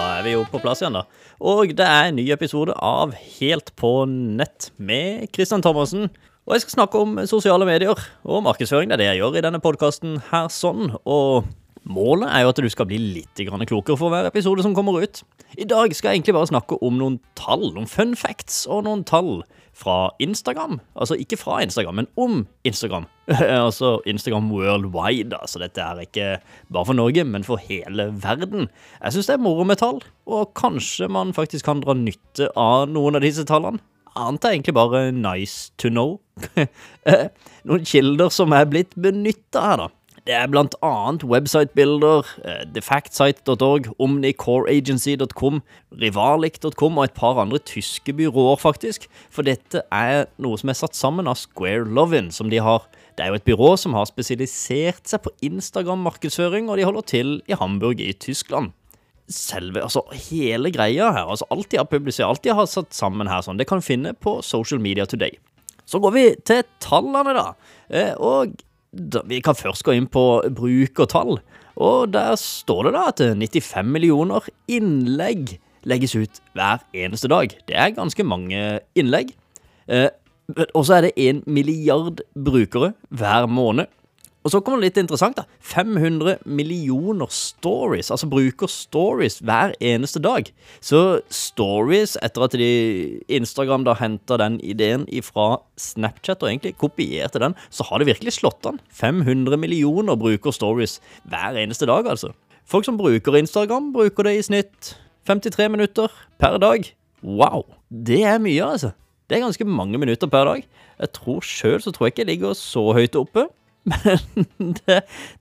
er vi jo på plass igjen, da. Og det er en ny episode av Helt på nett med Christian Thomassen. Og jeg skal snakke om sosiale medier og markedsføring. Det er det jeg gjør i denne podkasten her, sånn. Og målet er jo at du skal bli litt klokere for hver episode som kommer ut. I dag skal jeg egentlig bare snakke om noen tall, noen fun facts og noen tall fra Instagram. Altså ikke fra Instagram, men om Instagram. altså Instagram worldwide. Altså dette er ikke bare for Norge, men for hele verden. Jeg syns det er moro med tall, og kanskje man faktisk kan dra nytte av noen av disse tallene. Annet er egentlig bare nice to know. Noen kilder som er blitt benytta her, da. Det er blant annet websitebilder, eh, thefactsite.org, omnicoreagency.com, rivalik.com og et par andre tyske byråer, faktisk. For dette er noe som er satt sammen av Square Lovin, som de har. Det er jo et byrå som har spesialisert seg på Instagram-markedsføring, og de holder til i Hamburg i Tyskland selve, altså hele greia her, altså alt de har publisert, alt de har satt sammen her, sånn, det kan finne på Social Media Today. Så går vi til tallene, da. Eh, og vi kan først gå inn på brukertall. Og der står det da at 95 millioner innlegg legges ut hver eneste dag. Det er ganske mange innlegg. Eh, og så er det 1 milliard brukere hver måned. Og så kommer det litt interessant, da. 500 millioner stories, altså bruker stories hver eneste dag. Så stories, etter at de Instagram da henta den ideen fra Snapchat og egentlig kopierte den, så har det virkelig slått an. 500 millioner bruker stories hver eneste dag, altså. Folk som bruker Instagram, bruker det i snitt 53 minutter per dag. Wow! Det er mye, altså. Det er ganske mange minutter per dag. Jeg tror Sjøl så tror jeg ikke jeg ligger så høyt oppe. Men det,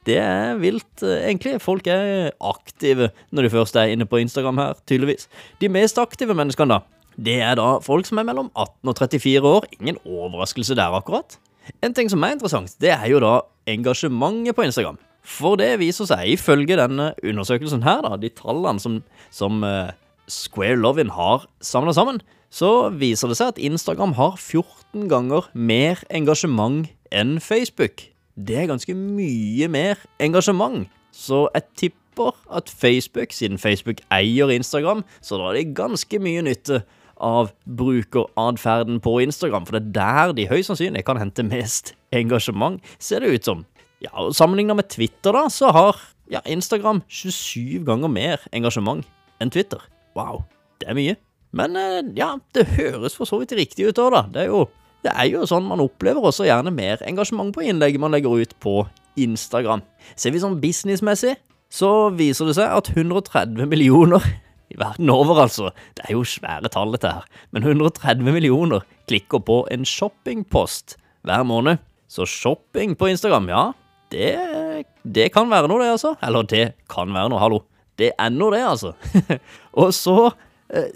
det, er vilt, eh, egentlig. Folk er aktive når de først er inne på Instagram her, tydeligvis. De mest aktive menneskene, da, det er da folk som er mellom 18 og 34 år. Ingen overraskelse der, akkurat. En ting som er interessant, det er jo da engasjementet på Instagram. For det viser seg, ifølge denne undersøkelsen her, da, de tallene som, som uh, Square Lovin har samla sammen, så viser det seg at Instagram har 14 ganger mer engasjement enn Facebook det er ganske mye mer engasjement. Så jeg tipper at Facebook, siden Facebook eier Instagram, så drar de ganske mye nytte av brukeratferden på Instagram, for det er der de høyst sannsynlig kan hente mest engasjement, ser det ut som. Ja, og Sammenligna med Twitter, da, så har ja, Instagram 27 ganger mer engasjement enn Twitter. Wow, det er mye. Men eh, ja, det høres for så vidt riktig ut òg, da. Det er jo det er jo sånn man opplever også gjerne mer engasjement på innlegget man legger ut på Instagram. Ser vi sånn businessmessig, så viser det seg at 130 millioner i verden over, altså. Det er jo svære tall, dette her. Men 130 millioner klikker på en shoppingpost hver måned. Så shopping på Instagram, ja, det, det kan være noe, det, altså. Eller det kan være noe, hallo. Det er noe, det, altså. Og så eh,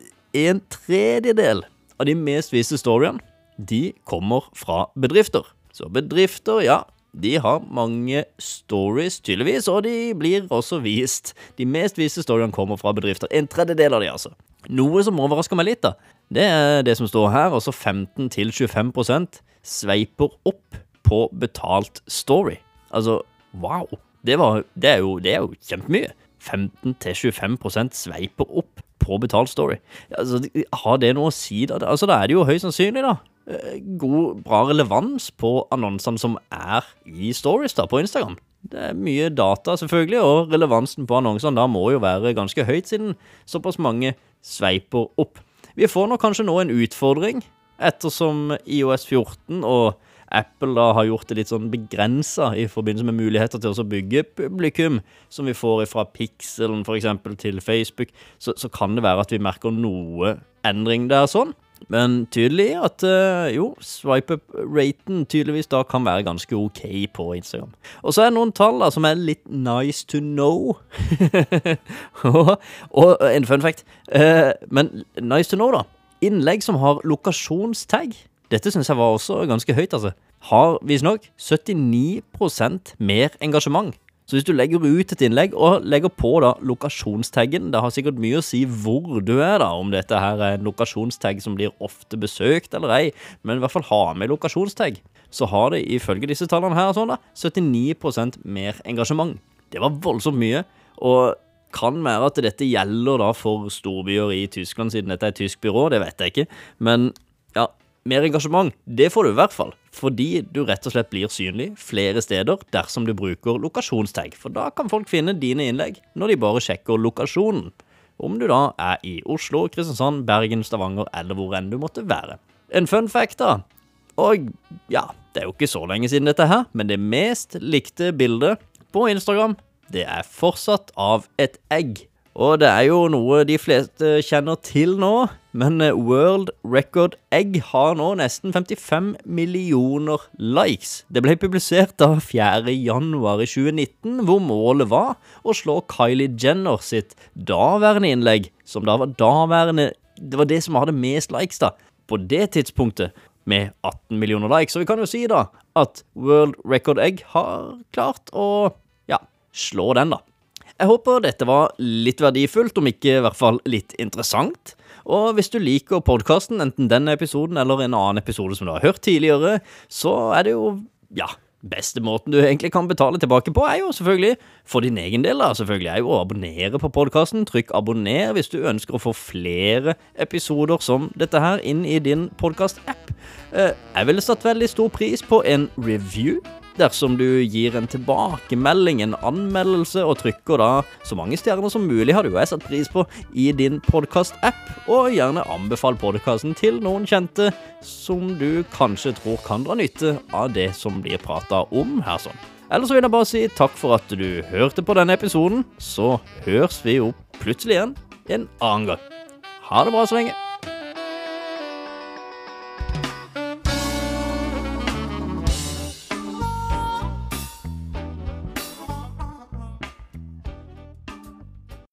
en tredjedel av de mest viste storyene de kommer fra bedrifter. Så bedrifter, ja, de har mange stories, tydeligvis, og de blir også vist. De mest viste storyene kommer fra bedrifter. En tredjedel av de, altså. Noe som overrasker meg litt, da, det er det som står her. Altså 15-25% sveiper opp på betalt story. Altså, wow. Det, var, det, er, jo, det er jo kjempemye. 15-25% sveiper opp på betalt story. Altså, har det noe å si, da? Altså, da er det jo høyst sannsynlig, da, god, bra relevans på annonsene som er i stories da, på Instagram. Det er mye data, selvfølgelig, og relevansen på annonsene da må jo være ganske høyt, siden såpass mange sveiper opp. Vi får nok kanskje nå en utfordring, ettersom IOS 14 og Apple da har gjort det litt sånn begrensa i forbindelse med muligheter til å bygge publikum, som vi får fra Pixelen f.eks. til Facebook, så, så kan det være at vi merker noe endring der sånn. Men tydelig at uh, jo, swipe-up-raten tydeligvis da kan være ganske ok på Instagram. Og så er det noen tall da som er litt nice to know. og, og, en fun fact. Uh, men nice to know, da. Innlegg som har lokasjonstag. Dette syns jeg var også ganske høyt, altså. Har visstnok 79% mer engasjement så hvis du legger ut et innlegg og legger på da lokasjonstaggen Det har sikkert mye å si hvor du er, da, om dette her er en lokasjonstagg som blir ofte besøkt eller ei, men i hvert fall ha med lokasjonstagg. Så har det ifølge disse tallene her sånn da, 79% mer engasjement. Det var voldsomt mye. Og Kan være at dette gjelder da for storbyer i Tyskland, siden dette er et tysk byrå, det vet jeg ikke. Men ja, mer engasjement, det får du i hvert fall. Fordi du rett og slett blir synlig flere steder dersom du bruker lokasjonstag. For da kan folk finne dine innlegg når de bare sjekker lokasjonen. Om du da er i Oslo, Kristiansand, Bergen, Stavanger eller hvor enn du måtte være. En fun fact, da. Og ja, det er jo ikke så lenge siden dette her, men det mest likte bildet på Instagram, det er fortsatt av et egg. Og det er jo noe de fleste kjenner til nå, men World Record Egg har nå nesten 55 millioner likes. Det ble publisert da 4. januar 2019, hvor målet var å slå Kylie Jenner sitt daværende innlegg, som da var daværende Det var det som hadde mest likes, da, på det tidspunktet, med 18 millioner likes. Så vi kan jo si da at World Record Egg har klart å, ja, slå den, da. Jeg håper dette var litt verdifullt, om ikke i hvert fall litt interessant. Og hvis du liker podkasten, enten denne episoden eller en annen episode som du har hørt tidligere, så er det jo, ja Beste måten du egentlig kan betale tilbake på, er jo selvfølgelig, for din egen del, da, selvfølgelig, er jo å abonnere på podkasten. Trykk abonner hvis du ønsker å få flere episoder som dette her inn i din podkast-app. Eh, jeg ville satt veldig stor pris på en review dersom du gir en tilbakemelding, en anmeldelse, og trykker da så mange stjerner som mulig, har du jeg satt pris på i din podkast-app. Og gjerne anbefal podkasten til noen kjente som du kanskje tror kan dra nytte av det som blir prata om her sånn. Ellers vil jeg bare si takk for at du hørte på denne episoden. Så høres vi jo plutselig igjen en annen gang. Ha det bra så lenge.